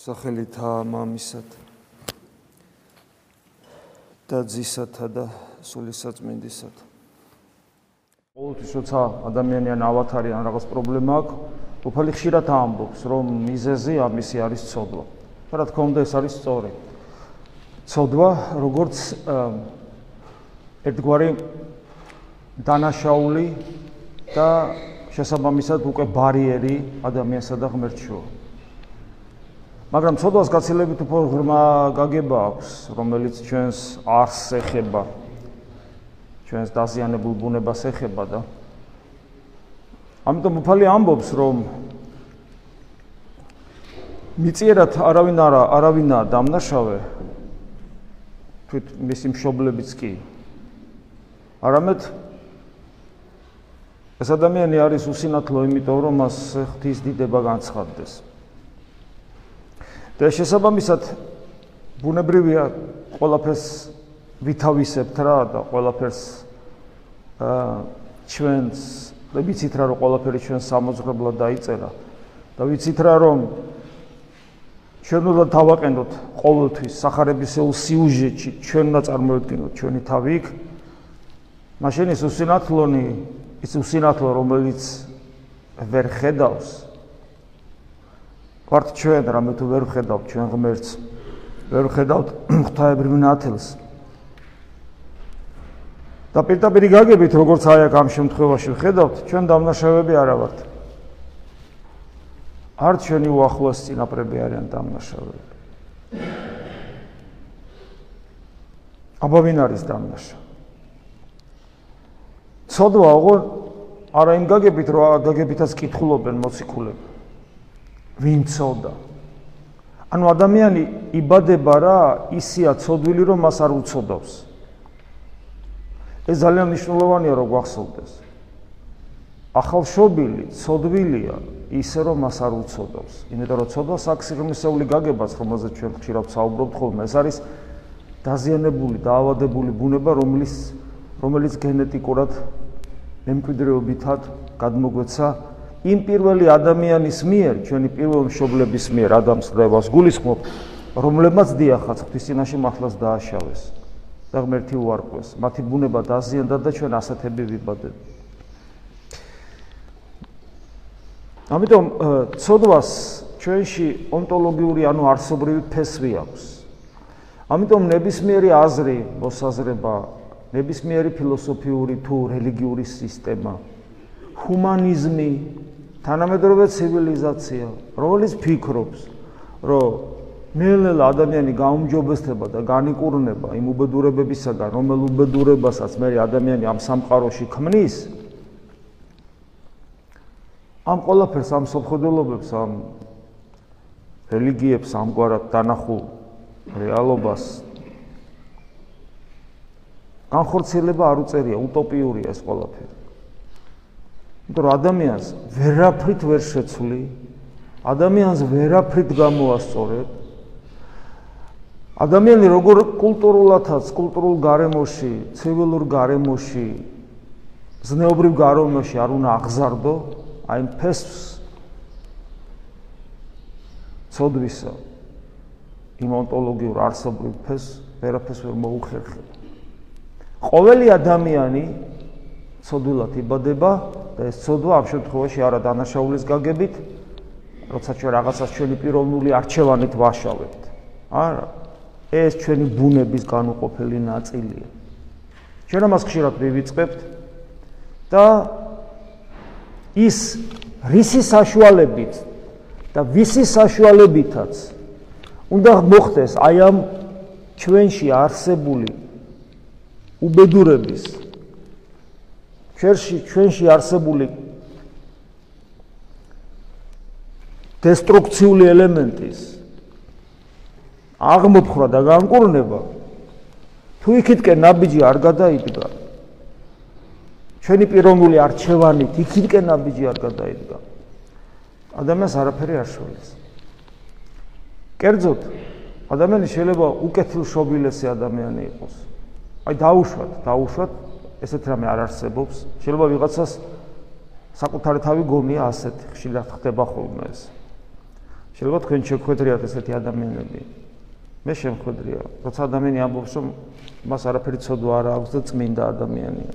სახელითა მამისად და ძისათა და სულისაწმინდისად. ყოველთვის როცა ადამიანი ან ავათარი ან რაღაც პრობლემა აქვს, უფალი ხშირად ამბობს, რომ მიზეზი ამისი არის ცოდვა. რა თქმა უნდა, ეს არის სწორი. ცოდვა, როგორც ერთგვარი დანაშაული და შესაბამისად უკვე ბარიერი ადამიანსა და ღმერთს შორის. მაგრამ ცოდვას გაცილებით უფრო ღრმა გაგება აქვს, რომელიც ჩვენს არსს ეხება. ჩვენს დაზიანებულ ბუნებას ეხება და ამიტომ უფალი ამბობს, რომ მიწიერად არავინ არა, არავინა დამნაშავე თვით მისი მშობლებიც კი. არამედ ეს ადამიანი არის უსინათლო, იმიტომ რომ მას ღვთის დიდება განცხადდეს. და შესაბამისად ბუნებრივია ყველაფერს ვითავისებთ რა და ყველაფერს აა ჩვენს და ვიცით რა რომ ყველაფერი ჩვენს სამოძღრებლად დაიწერა. და ვიცით რა რომ ჩვენ უნდა დავაყენდოთ ყოველთვის сахарებისეულ სიუჟეტში ჩვენ უნდა წარმოვიდგინოთ ჩვენი თავი იქ. მაშინ ეს უსინათლონი ის უსინათლო რომელიც ვერ ხედავს ვართ ჩვენ რამე თუ ვერ ხედავთ ჩვენ ღმერთს ვერ ხედავთ ღვთაებრივ ნათელს. და პირდაპირ გაგებით როგორც აი აქ ამ შემთხვევაში ხედავთ ჩვენ დამნაშავეები არა ვართ. არ ჩვენი უახლოეს წინაპრები არიან დამნაშავეები. აბა ვინ არის დამნაშავე ცოდვა აღარ არა იმ გაგებით რომ გაგებითაც კითხულობენ მოციქულები ვინ ცოდა? ანუ ადამიანი იბადება რა, ისია ცოდვილი რომ მას არ უცოდავს. ეს ძალიან მნიშვნელოვანია რომ გვახსოვდეს. ახალშობილი ცოდვილია ისე რომ მას არ უცოდავს. იმიტომ რომ ცოდვა საქსირმისეული გაგებაც, რომელზეც ჩვენ ხშირად საუბრობთ ხოლმე, ეს არის დაზიანებული, დაავადებული ბუნება, რომელიც რომელიც გენეტიკურად მემკვიდრეობითად გადმოგვეცა იმ პირველი ადამიანის მიერ, ჩვენი პირველი მშობლების მიერ, ადამიანს ხვდებას გულისხმობ, რომლებმაც დიახაც ღვთისინაში მართლაც დააშავეს და ღმერთი უარყვეს. მათი ბუნება დაზიანდა და ჩვენ ასეთები ვიბადეთ. ამიტომ ცოდვას ჩვენში ონტოლოგიური, ანუ არსობრივი ფესვი აქვს. ამიტომ ნებისმიერი აზრი, მოსაზრება, ნებისმიერი ფილოსოფიური თუ რელიგიური სისტემა ჰუმანიზმი თანამედროვე ცივილიზაცია, რომელიც ფიქრობს, რომ ნელ-ნელა ადამიანი გაუმჯობესდება და განიკურნება იმ უბედურებებისაგან, რომელ უბედურებასაც მე ადამიანი ამ სამყაროში ქმნის, ამ ყველაფერს, ამ სამხედველობებს, ამ რელიგიებს ამგვარად დანახულ რეალობას განხორციელება არ უწერია, უტოპიურია ეს ყველაფერი. იმიტომ რომ ადამიანს ვერაფრით ვერ შეცვლი, ადამიანს ვერაფრით გამოასწორებ. ადამიანი როგორ კულტურულათაც, კულტურულ გარემოში, ცივილურ გარემოში, ზნეობრივ გარემოში არ უნდა აღზარდო, აი ფესს ცოდვისა იმ ონტოლოგიურ არსობრივ ფესს ვერაფერს ვერ მოუხერხებ. ყოველი ადამიანი ცოდვილად იბადება და ეს ცოდვა ამ შემთხვევაში არა დანაშაულის გაგებით, როცა ჩვენ რაღაცას ჩვენი პიროვნული არჩევანით ვაშავებთ. არა, ეს ჩვენი ბუნების განუყოფელი ნაწილია. ჩვენ ამას ხშირად ვივიწყებთ და ის რისი საშუალებით და ვისი საშუალებითაც უნდა მოხდეს აი ამ ჩვენში არსებული უბედურების ჩვენში ჩვენში არსებული დესტრუქციული ელემენტის აღმოფხრა და განკურნება თუ იქითკენ ნაბიჯი არ გადაიდგა ჩვენი პიროვნული არჩევანით იქითკენ ნაბიჯი არ გადაიდგა ადამიანს არაფერი არ შველის კერძოდ ადამიანი შეიძლება უკეთილშობილესი ადამიანი იყოს. აი დაუშვათ დაუშვათ ესეთ რამე არ არსებობს. შეიძლება ვიღაცას საკუთარი თავი გონია ასეთ ხშირად ხდება ხოლმე ეს. შეიძლება თქვენ შეხვედრიათ ესეთი ადამიანები. მე შემხვედრია, როცა ადამიანი ამბობს, რომ მას არაფერი ცოდვა არ აქვს და წმინდა ადამიანია.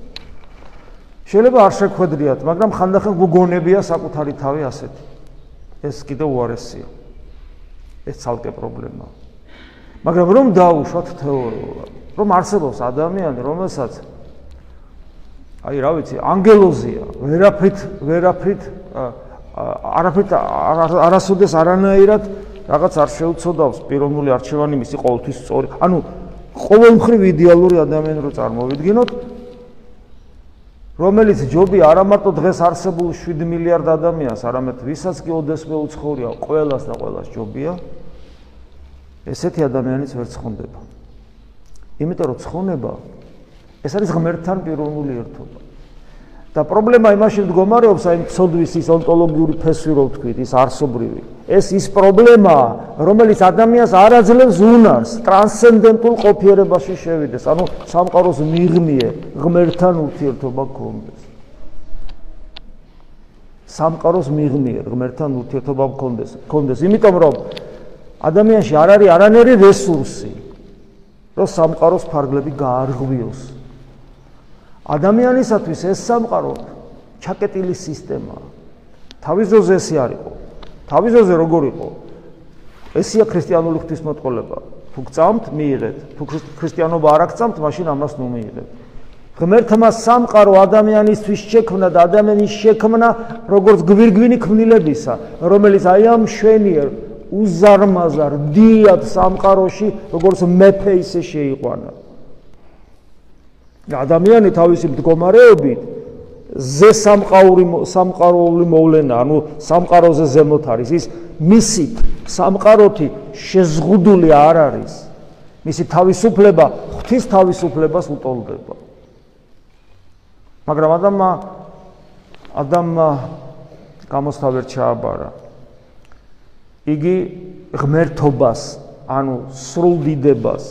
შეიძლება არ შეხვედრიათ, მაგრამ ხანდახან გგონებია საკუთარი თავი ასეთი. ეს კიდევ უარესია. ეს ცალკე პრობლემაა. მაგრამ რომ დაუშვათ თეორიულად, რომ არსებობს ადამიანი, რომელსაც აი რა ვიცი, ანგელოზია, ვერაფრით, ვერაფრით არაფრით არასოდეს არანაირად რაღაც არ შეუცოდავს პიროვნული არჩევანი მისი ყოველთვის სწორი. ანუ ყოველმხრივ იდეალური ადამიანი რო წარმოვიდგინოთ, რომელიც ჯობი არა მარტო დღეს არსებულ 7 მილიარდ ადამიანს, არამედ ვისაც კი ოდესმე უცხოურია, ყოველას და ყოველას ჯობია. ესეთი ადამიანიც ვერ ცხონდება. იმიტომ რომ ცხონება ეს არის ღმერთთან პიროვნული ერთობა. და პრობლემა იმაში მდგომარეობს, აი ცოდვის ის ონტოლოგიური ფესვი რო ვთქვით, ის არსობრივი. ეს ის პრობლემაა, რომელიც ადამიანს არ აძლევს უნარს ტრანსცენდენტულ ყოფიერებაში შევიდეს, ანუ სამყაროს მიღმიე ღმერთთან ურთიერთობა გქონდეს. სამყაროს მიღმიე ღმერთთან ურთიერთობა გქონდეს, გქონდეს, იმიტომ რომ ადამიანში არ არის არანაირი რესურსი, რომ სამყაროს ფარგლები გაარღვიოს. ადამიანისათვის ეს სამყარო ჩაკეტილი სისტემაა. თავის ძოზე ესე არისო. თავის ძოზე როგორ იყო? ესია ქრისტიანული ღვთისმოწყალება. თუ გწამთ, მიიღეთ. თუ ქრისტიანობა არ აღწამთ, მაშინ ამას ნუ მიიღეთ. ღმერთმა სამყარო ადამიანისთვის შექმნა და ადამიანის შექმნა როგორც გვირგვინი ქმნილებისა, რომელიც აი ამ შვენიერ უზარმაზარ დიად სამყაროში როგორც მეფე ისე შეიყვანა. ადამიანი თავისი მდგომარეობით ზე სამყაური სამყაროული მოვლენა, ანუ სამყაროზე ზემოთ არის ის მისი სამყაროთი შეზღუდული არ არის. მისი თავისუფლება ღვთის თავისუფლებას უტოლდება. მაგრამ ადამა ადამა გამოსთავერ ჩააბარა. იგი ღმერთობას, ანუ სრულ დიდებას,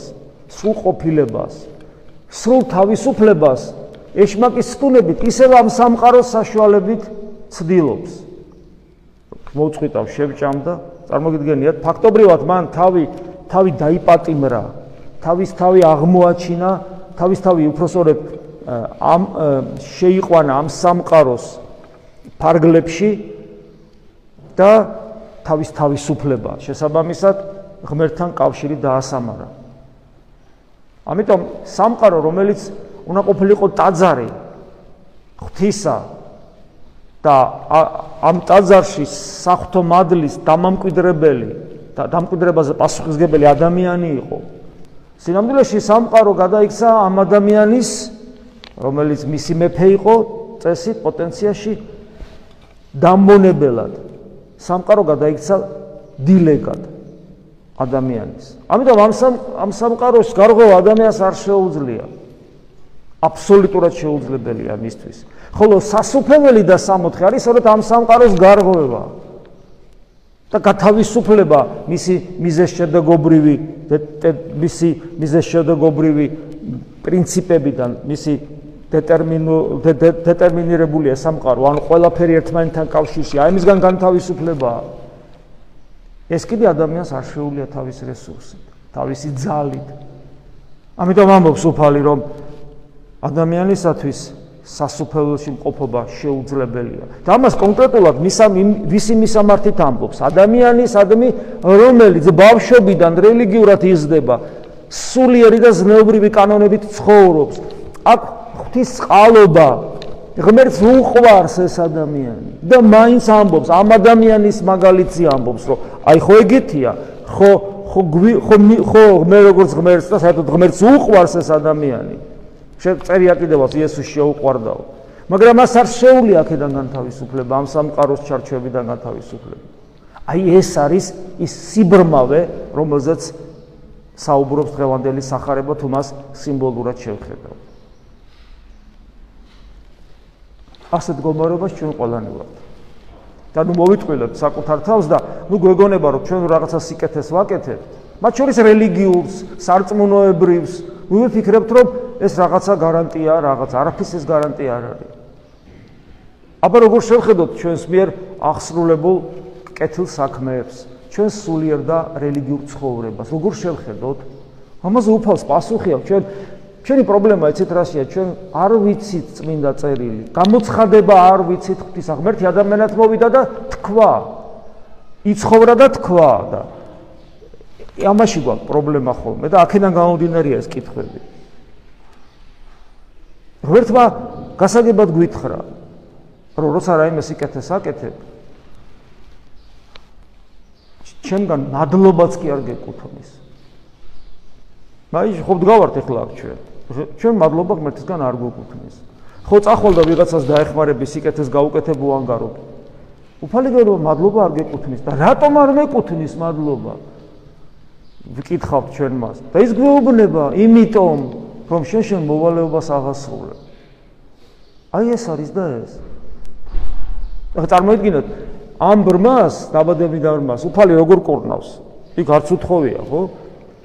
სრულ თავისუფლებას ეშმაკის სტუნებით ისევ ამ სამყაროს საშუალებით ცდილობს. მოუწყვიტავ შევჭამ და წარმოგიდგენიათ, ფაქტობრივად მან თავი თავი დაიპატიმრა, თავის თავი აღმოაჩინა, თავის თავი უпроსორებ ამ შეიყვანა ამ სამყაროს ფარგლებში და თავის თავისუფლება შესაბამისად ღმერთთან კავშირი დაასამარა. ამიტომ სამყარო რომელიც უნდა ყოფილიყო ტაძარი ღვთისა და ამ ტაძარში საფრთხო მადლის დამამკვიდრებელი და დამკვიდრებაზე პასუხისგებელი ადამიანი იყო. სინამდვილეში სამყარო გადაიქცა ამ ადამიანის რომელიც მისი მეფე იყო წესით პოტენციაში დამონებელად სამყარო გადაიქცა დილეგად ადამიანის. ამიტომ ამ სამ ამ სამყაროს გარღვევა ადამიანს არ შეუძლია. აბსოლუტურად შეუძლებელია მისთვის. ხოლო სასופველი და სამოთხე არის სწორედ ამ სამყაროს გარღვევა. და გათავისუფლება მისი მიზეშედეგობრივი მისი მიზეშედეგობრივი პრინციპებიდან, მისი დეტერმინირებულია სამყარო, ან ყველაფერი ერთმანეთთან კავშირში, აი მისგან განთავისუფლებაა. ეს კიდე ადამიანს არ შეუძლია თავის რესურსით, თავისი ძალით. ამიტომ ამბობს უფალი, რომ ადამიანისათვის სასופელში მყოფობა შეუძლებელია. და ამას კონკრეტულად მისამ ვისი მისამართით ამბობს? ადამიანის ადამი, რომელიც ბავშვობიდან რელიგიურად იზრდება, სულიერი და ზნეობრივი კანონებით ცხოვრობს. აქ ღვთის წყალობა ღმერთს უყვარს ეს ადამიანი და მაინც ამბობს ამ ადამიანის მაგალითი ამბობს რომ აი ხო ეგეთია? ხო ხო ხო ხო მე როგორც ღმერთს და საერთოდ ღმერთს უყვარს ეს ადამიანი. შეწერია კიდევაც იესოს შეუყვარდაო. მაგრამ მას არ შეუძლია აქედან განთავისუფლება ამ სამყაროს ჩარჩოებიდან განთავისუფლება. აი ეს არის ის სიბრმავე რომელზეც საუბრობს დღევანდელი სახარება თუ მას სიმბოლურად შევხედავ. ასე დგომარობას ჩვენ ყველანი ვართ. და ნუ მოვიტყვილებთ საკუთარ თავს და ნუ გვეგონება რომ ჩვენ რაღაცა სიკეთეს ვაკეთებთ, მათ შორის რელიგიურს, სარწმუნოებრივს, ნუ ვიფიქრებთ რომ ეს რაღაცა გარანტია, რაღაც არაფრის ეს გარანტია არ არის. აბა როგორ შევხედოთ ჩვენს მიერ აღსრულებულ კეთილ საქმეებს, ჩვენ სულიერ და რელიგიურ ცხოვრებას. როგორ შევხედოთ? ამაზე უფალს პასუხი აქვს ჩვენ ჩვენი პრობლემა ეცეთ რასია ჩვენ არ ვიცით წმინდა წერილი. გამოცხადება არ ვიცით ღვთის აღმერთი ადამიანად მოვიდა და თქვა. იცხოვრა და თქვა და ამაში გვაქვს პრობლემა ხოლმე და აქედან გამომდინარეა ეს კითხვები. როერთმა გასაგებად გვითხრა რომ როცა რაიმე სიკეთეს აკეთებ. ჩემგან მადლობაც კი არ გეკუთვნის. მაი ხო დგავართ ახლა აქ ჩვენ ჩვენ მადლობა ღმერთისგან არ გეკუთვნის ხო წახვალ და ვიღაცას დაეხმარები სიკეთეს გაუკეთებო ანგარობ უფალი გერო მადლობა არ გეკუთვნის და რატომ არ მეკუთვნის მადლობა? ვკითხავთ ჩვენ მას. და ის გვეუბნება იმიტომ რომ შენ შენ მოვალეობას აღასრულებ აი ეს არის და ეს. ახლა წარმოიდგინოთ ამ ბრმას დაბადებიდან ბრმას უფალი როგორ კურნავს? იქ არც უთხოვია ხო?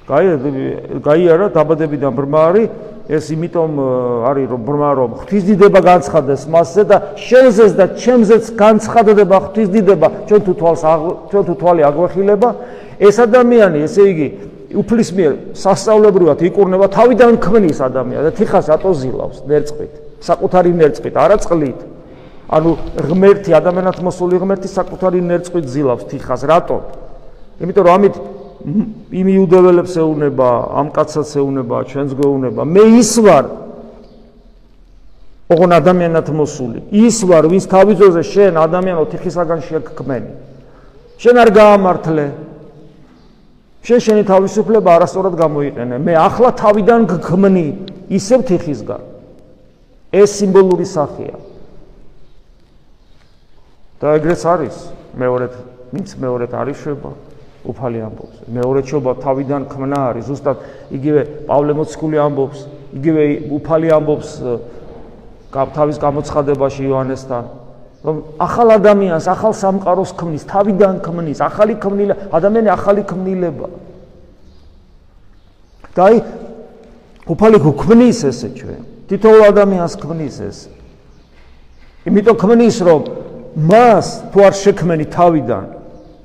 გაიარა დაბადებიდან ბრმა არის ეს იმიტომ არის რომ ბრმა რომ ღვთისდიდება განცხადეს მასზე და შენზეც და ჩემზეც განცხადდება ღვთისდიდება. ჩვენ თუ თვალს ჩვენ თუ თვალი აგვეხილება ეს ადამიანი ესე იგი უფლის მიერ სასწაულებრივად იკურნება თავიდან ქმნის ადამიანს და თიხას ატოზილავს ნერწყვით საკუთარი ნერწყვით არა წყლით. ანუ ღმერთი ადამიანად მოსული ღმერთი საკუთარი ნერწყვით ზილავს თიხას. რატო? იმიტომ რომ ამით იმ იუდეველებს ეუნება, ამ კაცსაც ეუნება, ჩვენს გვეუნება. მე ის ვარ ოღონ ადამიანად მოსული. ის ვარ, ვინც თავიზოზე შენ ადამიანო თიხისაგან შეგქმენი. შენ არ გაამართლე. შენ შენი თავისუფლება არასწორად გამოიყენე. მე ახლა თავიდან გქმნი ისევ თიხისგან. ეს სიმბოლური სახეა. და ეგრეც არის მეორედ, ვინც მეორედ არის შვება. უფალი ამბობს. მეორე ჩობა თავიდან ქმნა არის, ზუსტად იგივე პავლე მოციქული ამბობს, იგივე უფალი ამბობს თავის გამოცხადებაში იოანესთან, რომ ახალ ადამიანს, ახალ სამყაროს ქმნის, თავიდან ქმნის, ახალი ქმნილი ადამიანი ახალი ქმნილება. და აი უფალი გქმნის ესე ჩვენ. თითოეულ ადამიანს ქმნის ეს. იმიტომ ქმნის, რომ მას თუ არ შექმენი თავიდან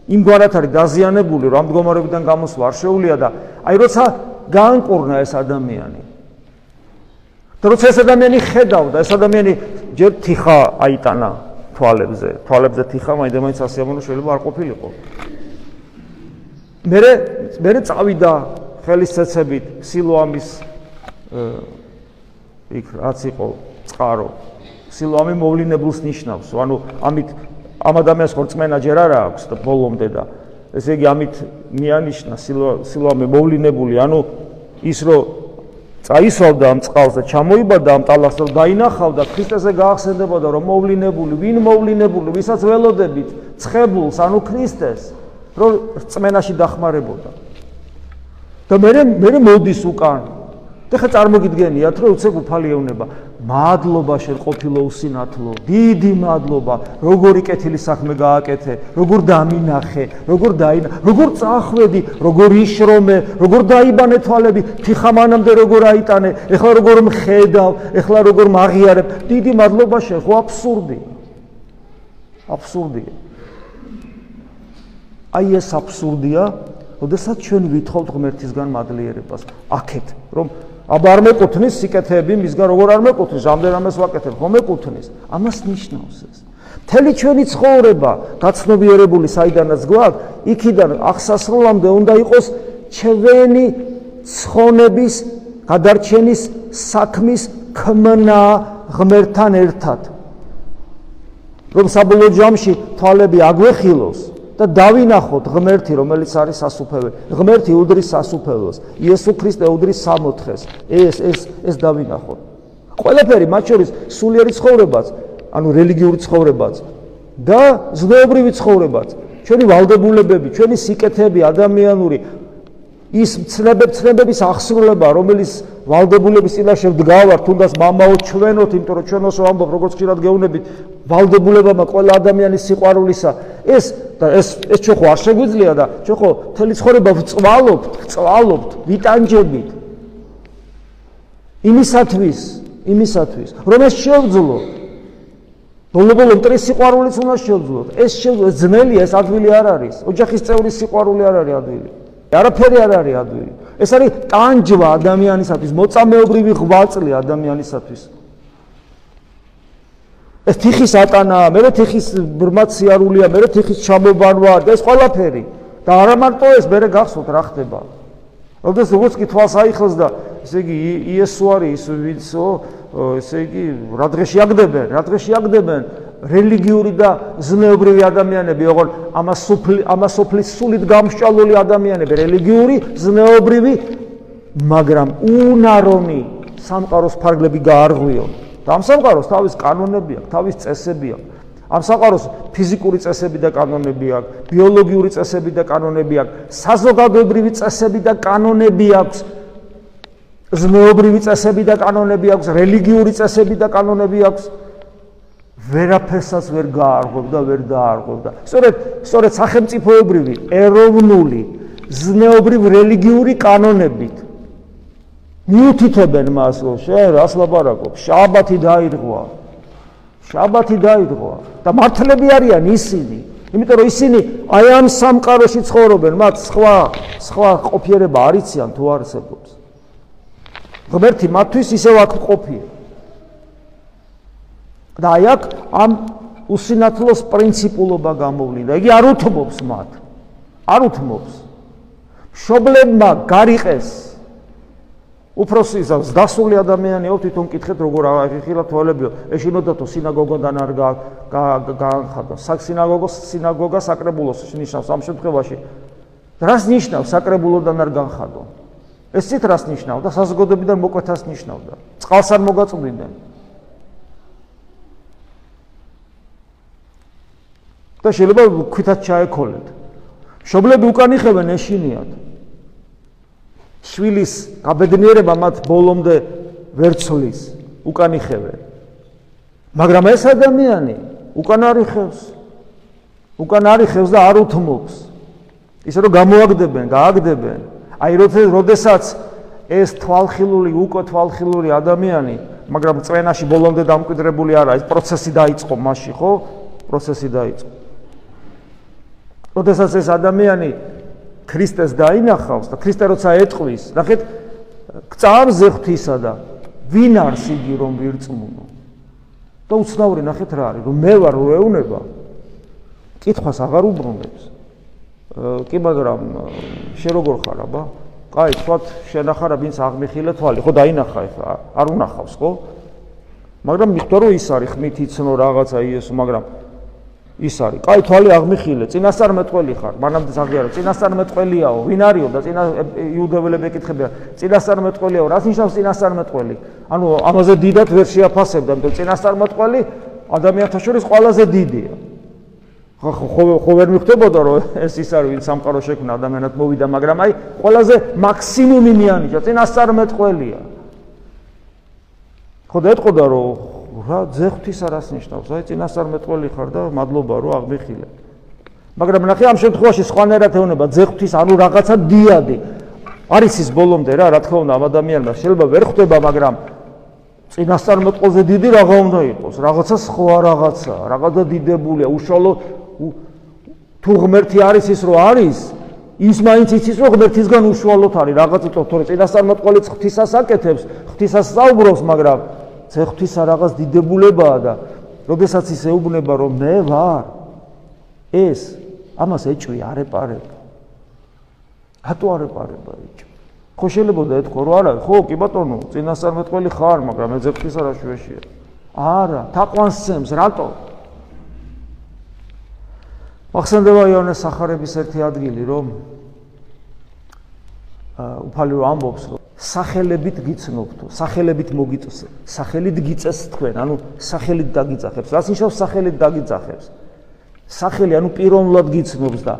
იმგვარად არის დაზიანებული, რომ მდგომარეობიდან გამოსვლა არ შეუულია და აი როცა განკურნა ეს ადამიანი. და როცა ეს ადამიანი ხედავდა, ეს ადამიანი ჯერ თიხა აიტანა თვალებზე, თვალებზე თიხა მაინდა-მაინც ასიამონო შეიძლება არ ყოფილიყო. მე მე წავიდა ხელის ცეცებით სილოამის იქ რაც იყო წყარო. სილოამი მოვლინებულს ნიშნავს, ანუ ამით ამ ადამიანს ხორცმენა ჯერ არ აქვს და ბოლომდე და ესე იგი ამით მიანიშნა სილოამე მოვლინებული. ანუ ის რომ წაისვავდა ამ წყალს და ჩამოიბადა ამ ტალახს და დაინახავდა ქრისტეზე გაახსენდებოდა რომ მოვლინებული ვინ მოვლინებული ვისაც ველოდებით ცხებულს ანუ ქრისტეს რომ წმენაში დახმარებოდა. და მე მე მოდის უკან? და ხა წარმოგიდგენიათ რომ უცებ უფალი ეუნება მადლობა შენ ყოფილო უსინათლო დიდი მადლობა როგორი კეთილი საქმე გააკეთე როგორ დამინახე როგორ დაინა როგორ წახვედი როგორ იშრომე როგორ დაიბანე თვალები თიხამანამდე როგორ აიტანე ეხლა როგორ მხედავ ეხლა როგორ მაღიარებ. დიდი მადლობა შენ ხო აბსურდი. აბსურდია აი ეს აბსურდია ოდესაც ჩვენ ვითხოვთ ღმერთისგან მადლიერებას. აქეთ რომ აბა არ მეკუთვნის სიკეთეები მისგან როგორ არ მეკუთვნის? ამდენამეს ვაკეთებ? ხომ მეკუთვნის. ამას ნიშნავს ეს. მთელი ჩვენი ცხოვრება გაცნობიერებული საიდანაც გვაქვს იქიდან აღსასრულამდე უნდა იყოს ჩვენი ცხონების გადარჩენის საქმის ქმნა ღმერთთან ერთად. რომ საბოლოო ჯამში თვალები აგვეხილოს და დავინახოთ ღმერთი, რომელიც არის სასუფეველი. ღმერთი უდრის სასუფეველს. იესო ქრისტე უდრის სამოთხეს. ეს ეს ეს დავინახოთ. ყველაფერი მათ შორის სულიერი ცხოვრებაც, ანუ რელიგიური ცხოვრებაც და ზნეობრივი ცხოვრებაც. ჩვენი ვალდებულებები, ჩვენი სიკეთეები ადამიანური ის ცნებებს ახსრულება, რომელიც ვალდებულების წინაშე დგავარ, თუნდაც მამაო ჩვენოთ, იმიტომ რომ ჩვენ όσο ამბობ, როგორც ხშირად გეუბნებით, ვალდებულებამა ყველა ადამიანის სიყვარულისა, ეს და ეს ეს ჩვენ ხო არ შეგვიძლია და ჩვენ ხო მთელი ცხოვრება ვწვალობთ, წვალობთ, ვიტანჯებით. იმისათვის, იმისათვის, რომ ეს შევძლო. ბოლო-ბოლო მტრის სიყვარულიც უნდა შევძლოთ. ეს ძნელია, ეს ადვილი არ არის. ოჯახის წევრის სიყვარული არ არის ადვილი. არაფერი არ არის ადვილი. ეს არის ტანჯვა ადამიანისათვის, მოწამეობრივი ღვაწლი ადამიანისათვის. ეს თიხის ატანაა, მე თიხის ბრმაც სიარულია, მე თიხის ჩამობანვა და ეს ყველაფერი. და არა მარტო ეს, მე გახსოვთ რა ხდება. როდესაც როგორც კი თვალს აიხილს და ესე იგი იესო არის ის ვინცო, ესე იგი რა დღეში აგდებენ, რა დღეში აგდებენ რელიგიური და ზნეობრივი ადამიანები, ოღონ ამას სუფლი ამას სუფლის სულით გამშჭალული ადამიანები, რელიგიური, ზნეობრივი, მაგრამ უნარომი სამყაროს ფარგლები გაარღვიო. და ამ სამყაროს თავის კანონები აქვს, თავის წესები აქვს. ამ სამყაროს ფიზიკური წესები და კანონები აქვს, ბიოლოგიური წესები და კანონები აქვს, საზოგადოებრივი წესები და კანონები აქვს. ზნეობრივი წესები და კანონები აქვს, რელიგიური წესები და კანონები აქვს. ვერაფერსაც ვერ გაარღვევდა, ვერ დაარღვევდა. სწორედ, სწორედ სახელმწიფოებრივი, ეროვნული, ზნეობრივ რელიგიური კანონებით მიუთითებენ მას, რომ შენ რას ლაპარაკობ? შაბათი დაირღვა. შაბათი დაირღვა და მართლები არიან ისინი, იმიტომ რომ ისინი აი ამ სამყაროში ცხოვრობენ, მათ სხვა სხვა ყოფიერება არიციან თუ არსებობს. ღმერთი მათთვის ისევ აქ ყოფია. და აი აქ ამ უსინათლოს პრინციპულობა გამოვლინდა. იგი არ უთმობს მათ. არ უთმობს. შობლებმა გარიყეს უფროსისას დასული ადამიანიო თვითონ კითხეთ როგორ აღიხილა თვალებიო. ეშინოდათო სინაგოგოდან არ გაანხადა სინაგოგოს სინაგოგა საკრებულოს ნიშნავს ამ შემთხვევაში. რას ნიშნავს საკრებულოდან არ განხადო ეს ცით რას ნიშნავდა საზოგადოებიდან მოკვეთას ნიშნავდა წყალს არ მოგაწვდიდნენ და შეიძლება ქვითაც ჩაეკოლეთ შობლები უკან იხევენ ეშინიათ შვილის გაბედნიერება მათ ბოლომდე ვერ ცვლის, უკან იხევენ. მაგრამ ეს ადამიანი უკან არიხევს. უკან არიხევს და არ უთმობს. ისე რომ გამოაგდებენ, გააგდებენ. აი როდესაც ეს თვალხილული, უკვე თვალხილული ადამიანი, მაგრამ წვენაში ბოლომდე დამკვიდრებული არა, ეს პროცესი დაიწყო მასში, ხო? პროცესი დაიწყო. როდესაც ეს ადამიანი ქრისტეს დაინახავს და ქრისტე როცა ეტყვის, ნახეთ, წამზე ღვთისა და ვინ არის იგი რომ ვირწმუნო? და უცნაური ნახეთ რა არის, რომ მე ვარ რო ეუნება, კითხვას აღარ უბრუნებს. კი, მაგრამ შე როგორ ხარ, აბა? კაი, თქვათ, შენახარა ვინც აღმიხილე თვალი, ხო დაინახა ეხლა, არ უნახავს, ხო? მაგრამ მიხვდა რომ ის არის ხმით იცნო რაღაცა იესო, მაგრამ ის არის. კაი, თვალი აღმიხილე, წინასწარმეტყველი ხარ. მანამდე აღიარო, წინასწარმეტყველიაო, ვინ არისო და წინა იუდეველები ეკითხებიან, წინასწარმეტყველიაო, რას ნიშნავს წინასწარმეტყველი? ანუ ამაზე დიდად ვერ შეაფასებდა, მაგრამ წინასწარმეტყველი ადამიანთა შორის ყველაზე დიდია. ხო ხო ხო ვერ მიხვდებოდა რომ ეს ის არის ვინ სამყარო შექმნა ადამიანად მოვიდა, მაგრამ აი ყველაზე მაქსიმუმი მიანიჭა წინასწარმეტყველია. ხო და ეტყოდა რომ რა ძეხვთვის არას ნიშნავს? აი წინასწარმეტყველი ხარ და მადლობა რომ აღმიხილე. მაგრამ ნახე ამ შემთხვევაში სხვანაირად ეუბნება ძეხვთვის ანუ რაღაცა დიადი. არის ის ბოლომდე რა, რა თქმა უნდა ამ ადამიანმა შეიძლება ვერ ხვდება, მაგრამ წინასწარმეტყველზე დიდი რაღა უნდა იყოს, რაღაცა სხვა რაღაცა, რაღაცა დიდებულია, უშუალო თუ ღმერთი არის ის რო არის, ის მაინც იცის რომ ღმერთისგან უშუალოდ არის, რაღაცა თორე წინასწარმეტყველი ღვთისას აკეთებს, ღვთისას საუბრობს, მაგრამ ცეხვთვისა რაღაც დიდებულებაა და როდესაც ის ეუბნება რომ მე ვარ. ეს ამას ეჭვი არ ეპარება რატო არ ეპარება ეჭვი? ხო შეიძლება და ეთქო რომ არა ხო კი ბატონო წინასწარმეტყველი ხარ მაგრამ მე ცეხვთვისა რა შვეშია არა თაყვანსცემს რატო? ახსენდება იონეს სახარების ერთი ადგილი რომ უფალი რომ ამბობს რომ სახელებით გიცნობთო, სახელებით მოგიწეს, სახელით გიწეს თქვენ, ანუ სახელით დაგიწახებს. რას ნიშნავს სახელით დაგიწახებს? სახელი ანუ პიროვნულად გიცნობს და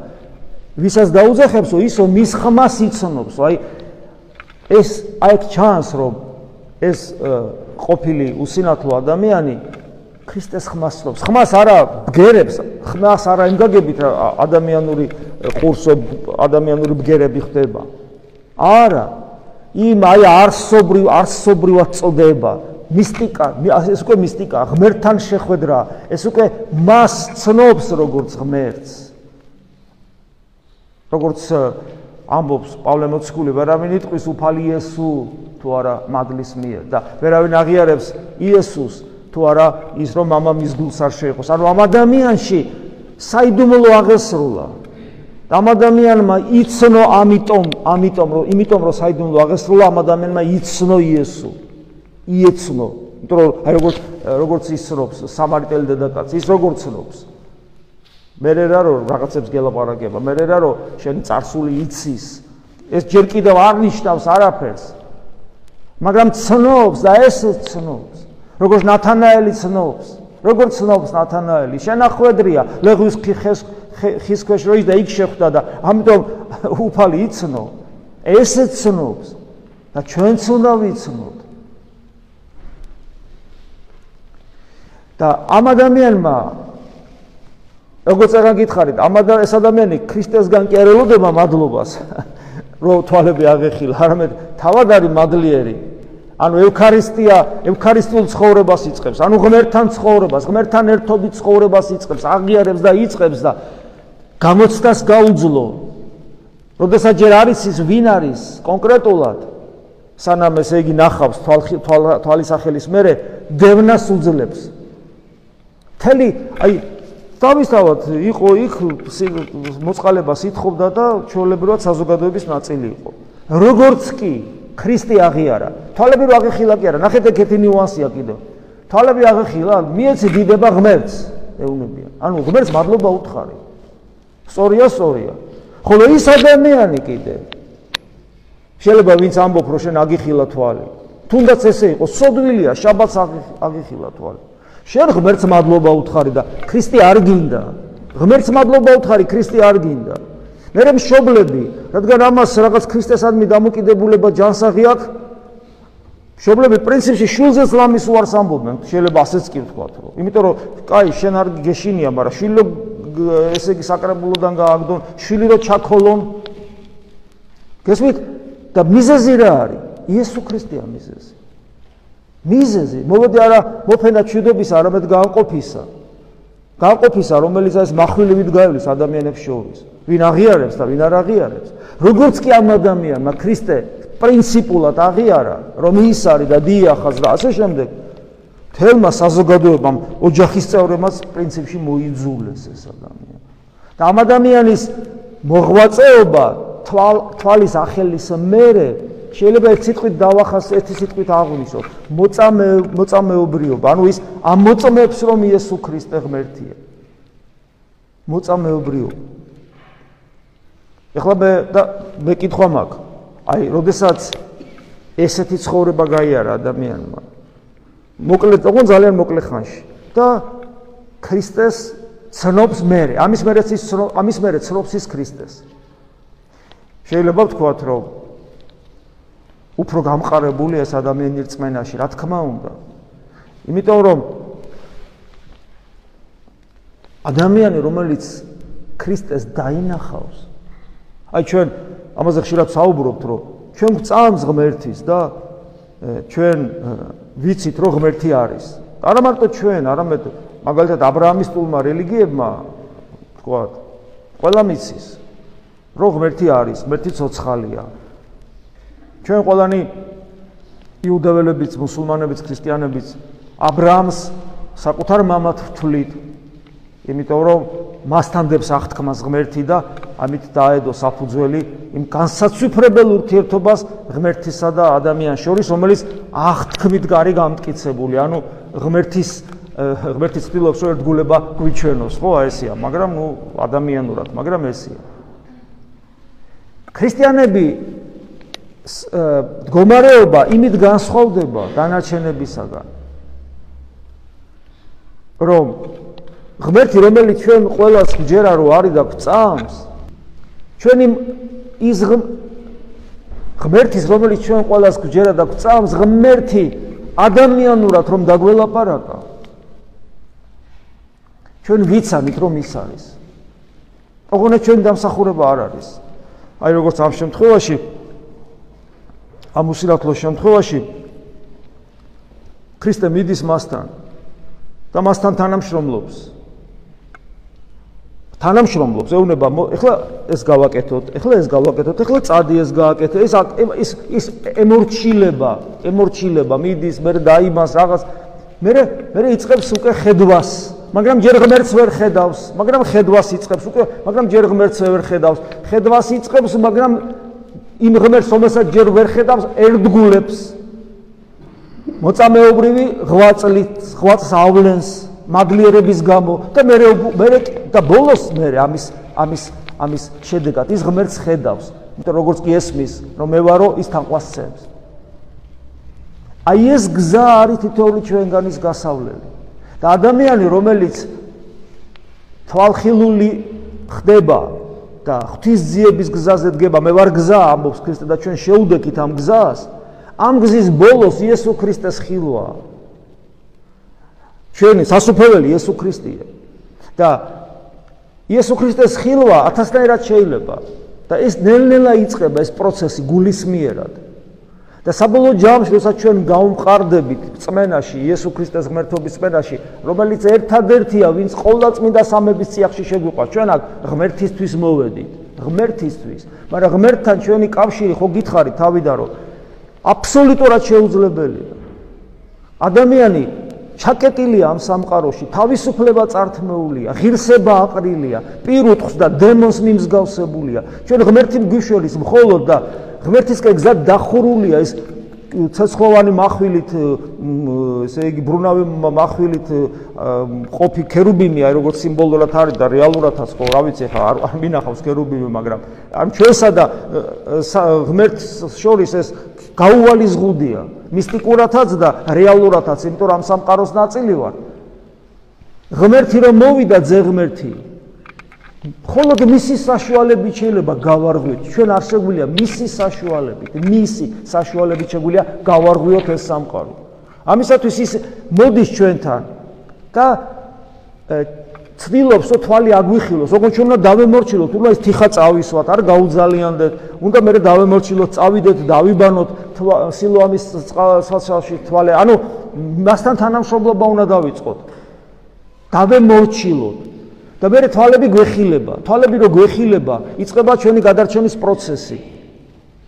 ვისაც დაუძახებსო, ისო მის ხმას იცნობს. აი ეს აი ჩანს რომ ეს ყოფილი უსინათლო ადამიანი ქრისტეს ხმას ცნობს. ხმას არა ბგერებს, ხმას არა იმგაგებით ადამიანური ყურსო ადამიანური ბგერები ხდება. არა, იმ აი არსობრივ არსობრივად წოდება მისტიკა, ეს უკვე მისტიკა, ღმერთთან შეხვედრა, ეს უკვე მას ცნობს როგორც ღმერთს. როგორც ამბობს პავლე მოციქული, ვერავინ იტყვის უფალი იესო თუ არა მადლის მიერ და ვერავინ აღიარებს იესოს თუ არა ის რომ მამა მის გულს არ შეიყოს. ანუ ამ ადამიანში საიდუმლო აღესრულა. ამ ადამიანმა იცნო ამიტომ, ამიტომ რომ იმიტომ რომ საიდუმლო აღესრულა ამ ადამიანმა იცნო იესო. იეცნო. იმიტომ რომ აი როგორც როგორც ისრობს სამარიტელი დედაკაცი, ის როგორ ცნობს? მერე რა რომ რაღაცებს გელაპარაკება, მერე რა რომ შენი царსული იცის. ეს ჯერ კიდევ არ ნიშნავს არაფერს. მაგრამ ცნობს და ესეც ცნობს. როგორც ნათანაელი ცნობს. როგორ ცნობს ნათანაელი? შენახვედრია ლეღვის ხეხეს ხის ქვეშ როი და იქ შეხვდა და ამიტომ უფალი იცნო. ესე ცნობს და ჩვენც უნდა ვიცნოთ. და ამ ადამიანმა როგორც აღარ გითხარით, ამ ეს ადამიანი ქრისტესგან კი არ ელოდება მადლობას, რომ თვალები აღეხილა, არამედ თავად არის მადლიერი. ანუ ევქარისტია, ევქარისტიულ ცხოვრებას იწყებს, ანუ ღმერთთან ცხოვრებას, ღმერთთან ერთობით ცხოვრებას იწყებს, აღიარებს და იწყებს და გამოცდას გაუძლო. როდესაც ჯერ არის ის ვინ არის კონკრეტულად, სანამ ესე იგი ნახავს თვალის ახელის მერე დევნას უძლებს. თელი აი თავისთავად იყო იქ მოწყალებას ითხოვდა და ჩვეულებრივად საზოგადოების ნაწილი იყო. როგორც კი ქრისტე აღიარა, თვალები რო აღიხილა კი არა, ნახეთ ეგეთი ნიუანსია კიდევ. თვალები აღიხილა, მიეცი დიდება ღმერთს, ეუბნებიან. ანუ ღმერთს მადლობა უთხარი. სწორია, სწორია. ხოლო ის ადამიანი კიდე შეიძლება ვინც ამბობ რომ შენ აგიხილა თვალი. თუნდაც ესე იყო, სოდვილია, შაბათს აგიხილა თვალი. შენ ღმერთს მადლობა უთხარი და ქრისტე არ გინდა. ღმერთს მადლობა უთხარი, ქრისტე არ გინდა. მე მშობლები, რადგან ამას რაღაც ქრისტესადმი დამოკიდებულება ჯანსაღი აქვს, მშობლები პრინციპში შულზეც ლამის უარს ამბობენ, შეიძლება ასეც კი ვთქვათ, რომ იმიტომ რომ კაი, შენ არ გეშინია, მაგრამ შვილო ესე იგი საკრებულოდან გააგდონ, შვილი რო ჩაქოლონ. გესმით? და მიზეზი რა არის? იესო ქრისტეა მიზეზი. მიზეზი მოვედი არა მოფენა ჩვიდობის არამედ განყოფისა განყოფისა რომელიც ეს מחვილივით გაივლის ადამიანებს შორის ვინ აღიარებს და ვინ არ აღიარებს როგორც კი ამ ადამიანმა ქრისტე პრინციპულად აღიარა რომ ის არის და დიახას და ასე შემდეგ თელმა საზოგადოებამ ოჯახის წევრებმაც პრინციპში მოიძულეს ეს ადამიანი. და ამ ადამიანის მოღვაწეობა თვალის ახელის მერე შეიძლება ერთ სიტყვით დავახას ერთი სიტყვით აღვნიშნო მოწამე მოწამეობრიობა. ანუ ის ამოწმებს რომ იესო ქრისტე ღმერთია. მოწამეობრიობა. ეხლა მე და მე კითხვა მაქვს. აი როდესაც ესეთი ცხოვრება გაიარა ადამიანმა მოკლედ ოღონ ძალიან მოკლე ხანში. და ქრისტეს ცნობს მე ამის მერეც ის ამის მერე ცნობს ის ქრისტეს. შეიძლება ვთქვათ რომ უფრო გამყარებული ეს ადამიანი რწმენაში, რა თქმა უნდა. იმიტომ რომ ადამიანი, რომელიც ქრისტეს დაინახავს, აი ჩვენ ამაზე ხშირად საუბრობთ, რომ ჩვენ გვწამს ღმერთის და ჩვენ ვიცით, რომ ღმერთი არის. არა მარტო ჩვენ, არამედ მაგალითად აბრაამის ტულმა რელიგიებმა თქვა, ყველა მიცის, რომ ღმერთი არის, ღმერთი ცოცხალია. ჩვენ ყველანი იუდეველებიც, მუსულმანებიც, ქრისტიანებიც აბრაამს საკუთარ მამად ვთვლით, იმიტომ რომ მასთან დებს აღთქმას ღმერთი და ამით დაედო საფუძველი იმ განსაცვიფრებელ ურთიერთობას ღმერთისა და ადამიანის შორის, რომელიც აღთქმით გარი გამტკიცებული, ანუ ღმერთის ღმერთის ცდილობს რომ ერთგულება გვიჩვენოს, ხო, აი ესეა, მაგრამ ნუ ადამიანურად, მაგრამ ესეა. ქრისტიანები მდგომარეობა იმით განსხვავდება დანარჩენებისაგან რომ ღმერთი რომელიც ჩვენ ყოველას გჯერა რომ არის და გწამს ჩვენი ის ღმერთის რომელიც ჩვენ ყოველას გჯერა და გწამს ღმერთი ადამიანურად რომ დაგველაპარაკა. ჩვენ ვიცამით რომ ის არის. ოღონდ ჩვენ დამსახურება არ არის. აი როგორც ამ შემთხვევაში ამ უსილათლო შემთხვევაში ქრისტე მიდის მასთან და მასთან თანამშრომლობს. თანამშრომლობს, ეუნება, ეხლა ეს გავაკეთოთ, ეხლა ეს გავაკეთოთ, ეხლა წადი ეს გააკეთე, ეს ის ის ემორჩილება, ემორჩილება მიდის, მე დაიმას რაღაც, მე მე იწყებს უკვე ხედვას, მაგრამ ჯერ ღმერთს ვერ ხედავს, მაგრამ ხედვას იწყებს უკვე, მაგრამ ჯერ ღმერთს ვერ ხედავს, ხედვას იწყებს, მაგრამ იმ ღმერთს, რომელსაც ჯერ ვერ ხედავს, ერთგულებს. მოწამეობრივი ღვაწლით, ღვაწს ავლენს მაგლიერების გამო და მე მე და ბოლოს მე ამის ამის ამის შედეგად ის ღმერთს ხედავს, იმიტომ როგორც კი ესმის, რომ მე ვარო ის თანყვასცემს. აი ეს გზა არის თითოეული ჩვენგანის გასავლელი. და ადამიანი, რომელიც თვალხილული ხდება და ღვთისძიების გზაზე დგება, მე ვარ გზა, ამბობს ქრისტე და ჩვენ შეუდექით ამ გზას, ამ გზის ბოლოს იესო ქრისტეს ხილვა. ჩვენი სასופველი იესო ქრისტეა. და იესო ქრისტეს ხილვა ათასნაირად შეიძლება და ეს ნელ-ნელა იწყება ეს პროცესი გულისმიერად. და საბოლოო ჯამში, როცა ჩვენ გავმყარდებით წმენაში, იესო ქრისტეს ღმერთობის წმენაში, რომელიც ერთადერთია, ვინც ყოვლადწმინდა სამების წიაღში შეგვიყვარს, ჩვენ აქ ღმერთისთვის მოვედით, ღმერთისთვის, მაგრამ ღმერთთან ჩვენი კავშირი ხო გითხარით თავიდან, რომ აბსოლუტურად შეუძლებელია. ადამიანი ჩაკეტილია ამ სამყაროში, თავისუფლება წართმეულია, ღირსება აყრილია, პირუტყს და დემონს მიმსგავსებულია. ჩვენ ღმერთი მგვიშველის მხოლოდ და ღმერთისკენ გზად დახურულია ეს ცეცხლოვანი מחვილით ესე იგი ბრუნავი מחვილით ყოფი ქერუბიმი აი როგორც სიმბოლურად არის და რეალურადაც ხო რა ვიცი ხა არ მინახავს ქერუბიმი მაგრამ ან ჩვენსა და ღმერთს შორის ეს გაუვალი ზღუდია მისტიკურათაც და რეალურათაც იმიტომ რომ ამ სამყაროს ნაწილი ვარ ღმერთი რომ მოვიდა ძე ღმერთი მხოლოდ მისი საშუალებით შეიძლება გავარღვიოთ. ჩვენ არ შეგვიძლია მისი საშუალებით, მისი საშუალებით შეგვიძლია გავარღვიოთ ეს სამყარო. ამისათვის ის მოდის ჩვენთან და ცდილობს რომ თვალი აგვიხილოს, როგორ ჩვენ უნდა დავემორჩილოთ, უნდა ეს თიხა წავისვათ, არ გაუძალიანდეთ, უნდა მე დავემორჩილოთ, წავიდეთ, დავიბანოთ სილოამის წყალსაცავში თვალე. ანუ მასთან თანამშრომლობა უნდა დავიწყოთ. დავემორჩილოთ. და მე თვალები გვეხილება. თვალები რო გვეხილება, იწყება ჩვენი გადარჩენის პროცესი.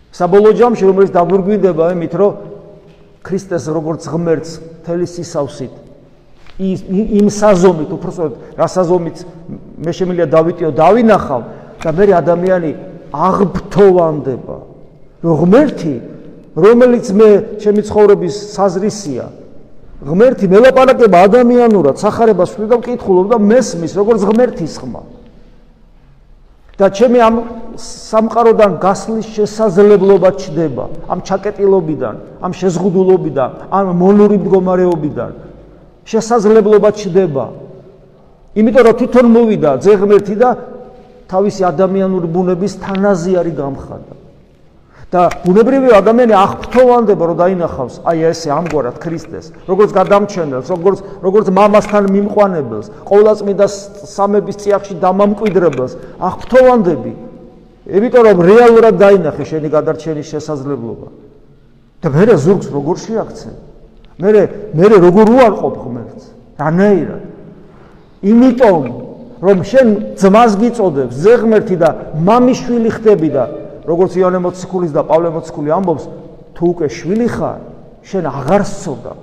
საბოლოო ჯამში რომელიც დაგვირგვინდება იმით, რომ ქრისტეს როგორც ღმერთს თელი სისავსით ის იმ საზომით, უბრალოდ რა საზომით მე შემიძლია დავითიო, დავინახავ და მე ადამიანი აღბთოვანდება. რომ ღმერთი რომელიც მე ჩემი ცხოვრების საზრისია, ღმერთი მელაპარაკება ადამიანურად სახარებას შვიდა მკითხულობ და მესმის როგორც ღმერთის ხმა და ჩემი ამ სამყაროდან გასვლის შესაძლებლობა ჩდება ამ ჩაკეტილობიდან ამ შეზღუდულობიდან ამ მონური მდგომარეობიდან შესაძლებლობა ჩდება. იმიტომ რომ თვითონ მოვიდა ძე ღმერთი და თავისი ადამიანური ბუნების თანაზე არის გამხადა და ბუნებრივი ადამიანი აღფრთოვანდება რომ დაინახავს აი ესე ამგვარად ქრისტეს როგორც გადამჩენელს როგორც როგორც მამასთან მიმყვანებელს ყოვლადწმინდა სამების წიაღში დამამკვიდრებელს აღფრთოვანდები. იმიტომ რომ რეალურად დაინახე შენი გადარჩენის შესაძლებლობა. და მე ზურგს როგორ შეაქცე მე მე როგორ უარყოფ ღმერთს რანაირად იმიტომ რომ შენ ძმას გიწოდებს ზეღმერთი და მამიშვილი ხდები და როგორც იონე მოციქულის და პავლე მოციქული ამბობს, თუ უკვე შვილი ხარ, შენ აღარ სწორდა.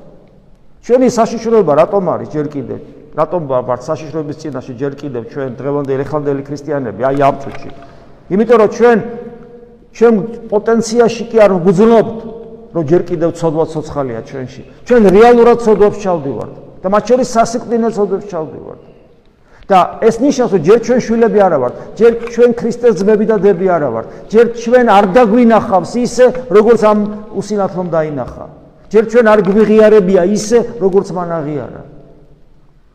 ჩვენი საშიშროება რატომ არის ჯერ კიდევ? რატომ ვარ საშიშროების წინაშე ჯერ კიდევ ჩვენ დღევანდელი ხალხი ქრისტიანები აი ამ წუთში? იმიტომ რომ ჩვენ ჩვენ პოტენციაში კი არ გვძნობთ, რომ ჯერ კიდევ ცოდვა ცოცხალია ჩვენში. ჩვენ რეალურად ცოდვებს ჩავდივართ და მათ შორის სასიკვდინო ცოდვებს ჩავდივართ. და ეს ნიშნავს რომ ჯერ ჩვენ შვილები არა ვართ, ჯერ ჩვენ ქრისტეს ძმები და დები არა ვართ, ჯერ ჩვენ არ დაგვინახავს ისე როგორც ამ უსინათლომ დაინახა. ჯერ ჩვენ არ გვიღიარებია ისე როგორც მან აღიარა.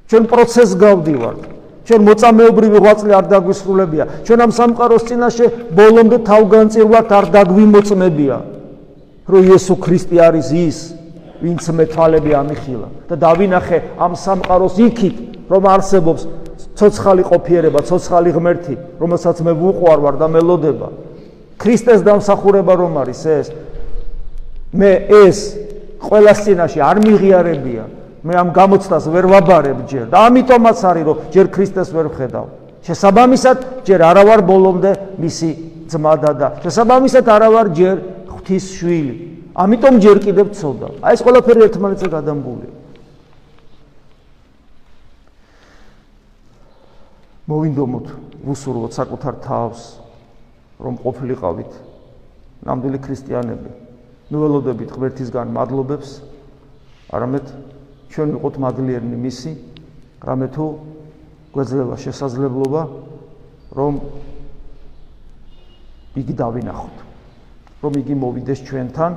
ჩვენ პროცესს გავდივართ. ჩვენ მოწამეობრივი ღვაწლი არ დაგვისრულებია. ჩვენ ამ სამყაროს წინაშე ბოლომდე თავგანწირვათ არ დაგვიმოწმებია. რომ იესო ქრისტე არის ის, ვინც მე თვალები ამიხილა და დავინახე ამ სამყაროს იქით, რომ არსებობს ცოცხალი ყოფიერება, ცოცხალი ღმერთი, რომელსაც მე ვუყვარ ვარ და მელოდება. ქრისტეს დამსახურება რომ არის ეს? მე ეს ყოველას წინაშე არ მიღიარებია. მე ამ გამოცდას ვერ ვაბარებ ჯერ და ამიტომაც არის რომ ჯერ ქრისტეს ვერ ვხედავ. შესაბამისად ჯერ არა ვარ ბოლომდე მისი ძმა და და შესაბამისად არა ვარ ჯერ ღვთის შვილი. ამიტომ ჯერ კიდევ ცოდა. აი ეს ყველაფერი ერთმანეთზე გადამგულია. მოვინდომოთ, ვუსურვოთ საკუთარ თავს, რომ ყოფილიყავით ნამდვილი ქრისტიანები. ნუ ველოდებით ღმერთისგან მადლობებს, არამედ ჩვენ ვიყოთ მადლიერნი მისი, რამე თუ გვეძლევა შესაძლებლობა, რომ იგი დავინახოთ. რომ იგი მოვიდეს ჩვენთან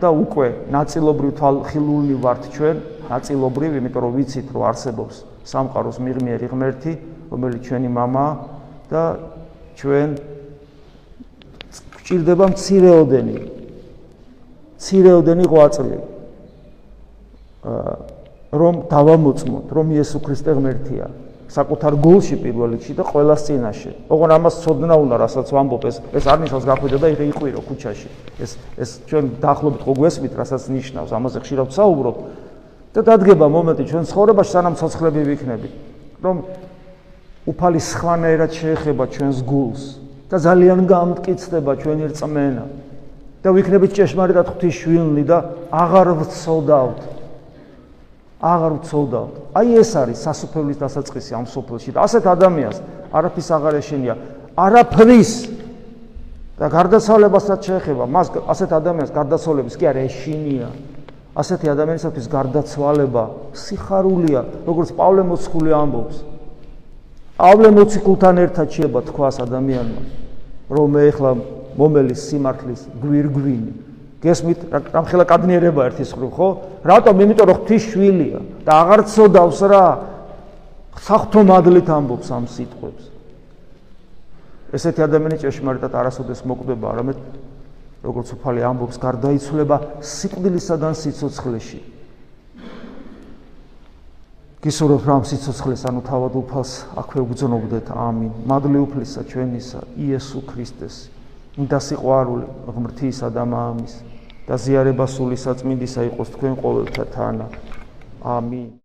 და უკვე ნაწილობრივ თვალხილულნი ვართ ჩვენ, ნაწილობრივ, იმიტომ რომ ვიცით, რომ არსებობს სამყაროს მიღმიერი ღმერთი, რომელიც ჩვენი мама და ჩვენ გვჭირდება მცირეოდენი მცირეოდენი ღვაწლი რომ დავამოწმოთ რომ იესო ქრისტე ღმერთია საკუთარ გულში პირველ რიგში და ყოველას წინაშე. ოღონ ამას ცოდნა უნდა, რასაც ვამბობ ეს ეს არ ნიშნავს გახვიდო და იყვირო ქუჩაში. ეს ეს ჩვენ დაახლოებით ხო გვესმით, რასაც ნიშნავს, ამაზე ხშირად ვსაუბრობ. და დადგება მომენტი ჩვენ ცხოვრებაში სანამ ცოცხლები ვიქნებით, რომ უფალი სხვანაირად შეეხება ჩვენს გულს და ძალიან გამტკიცდება ჩვენი რწმენა. და ვიქნებით ჭეშმარიტად ღვთის შვილნი და აღარ ვცოდავთ აღარ ვცოდავთ აი ეს არის სასופველის დასაწყისი ამ სოფელში და ასეთ ადამიანს არაფის აღარ ეშენია. არაფრის! და გარდაცვალებასაც შეეხება მას ასეთ ადამიანს გარდაცვალების კი არ ეშინია. ასეთი ადამიანისათვის გარდაცვალება სიხარულია როგორც პავლე მოციქული ამბობს. პავლე მოციქულთან ერთად შეება თქვას ადამიანმა რომ მე ახლა მომელის სიმართლის გვირგვინი. გესმით, რამხელა კადნიერება ერთის ხრი, ხო? რატომ? იმიტომ რომ ღვთის შვილია და აღარ ცოდავს რა. საფრთხო მადლით ამბობს ამ სიტყვებს. ესეთი ადამიანი ჭეშმარიტად არასოდეს მოკვდება, არამედ როგორც უფალი ამბობს, გარდაიცვლება სიკვდილისაგან სიცოცხლეში. გისურვებ რომ სიცოცხლეს ანუ თავად უფალს აქვე უგზნობდეთ. ამინ. მადლი უფლისა ჩვენისა იესო ქრისტეს და სიყვარული ღმრთისა და მამის და ზიარება სული საწმინდისა იყოს თქვენ ყოველთა თანა. ამინ.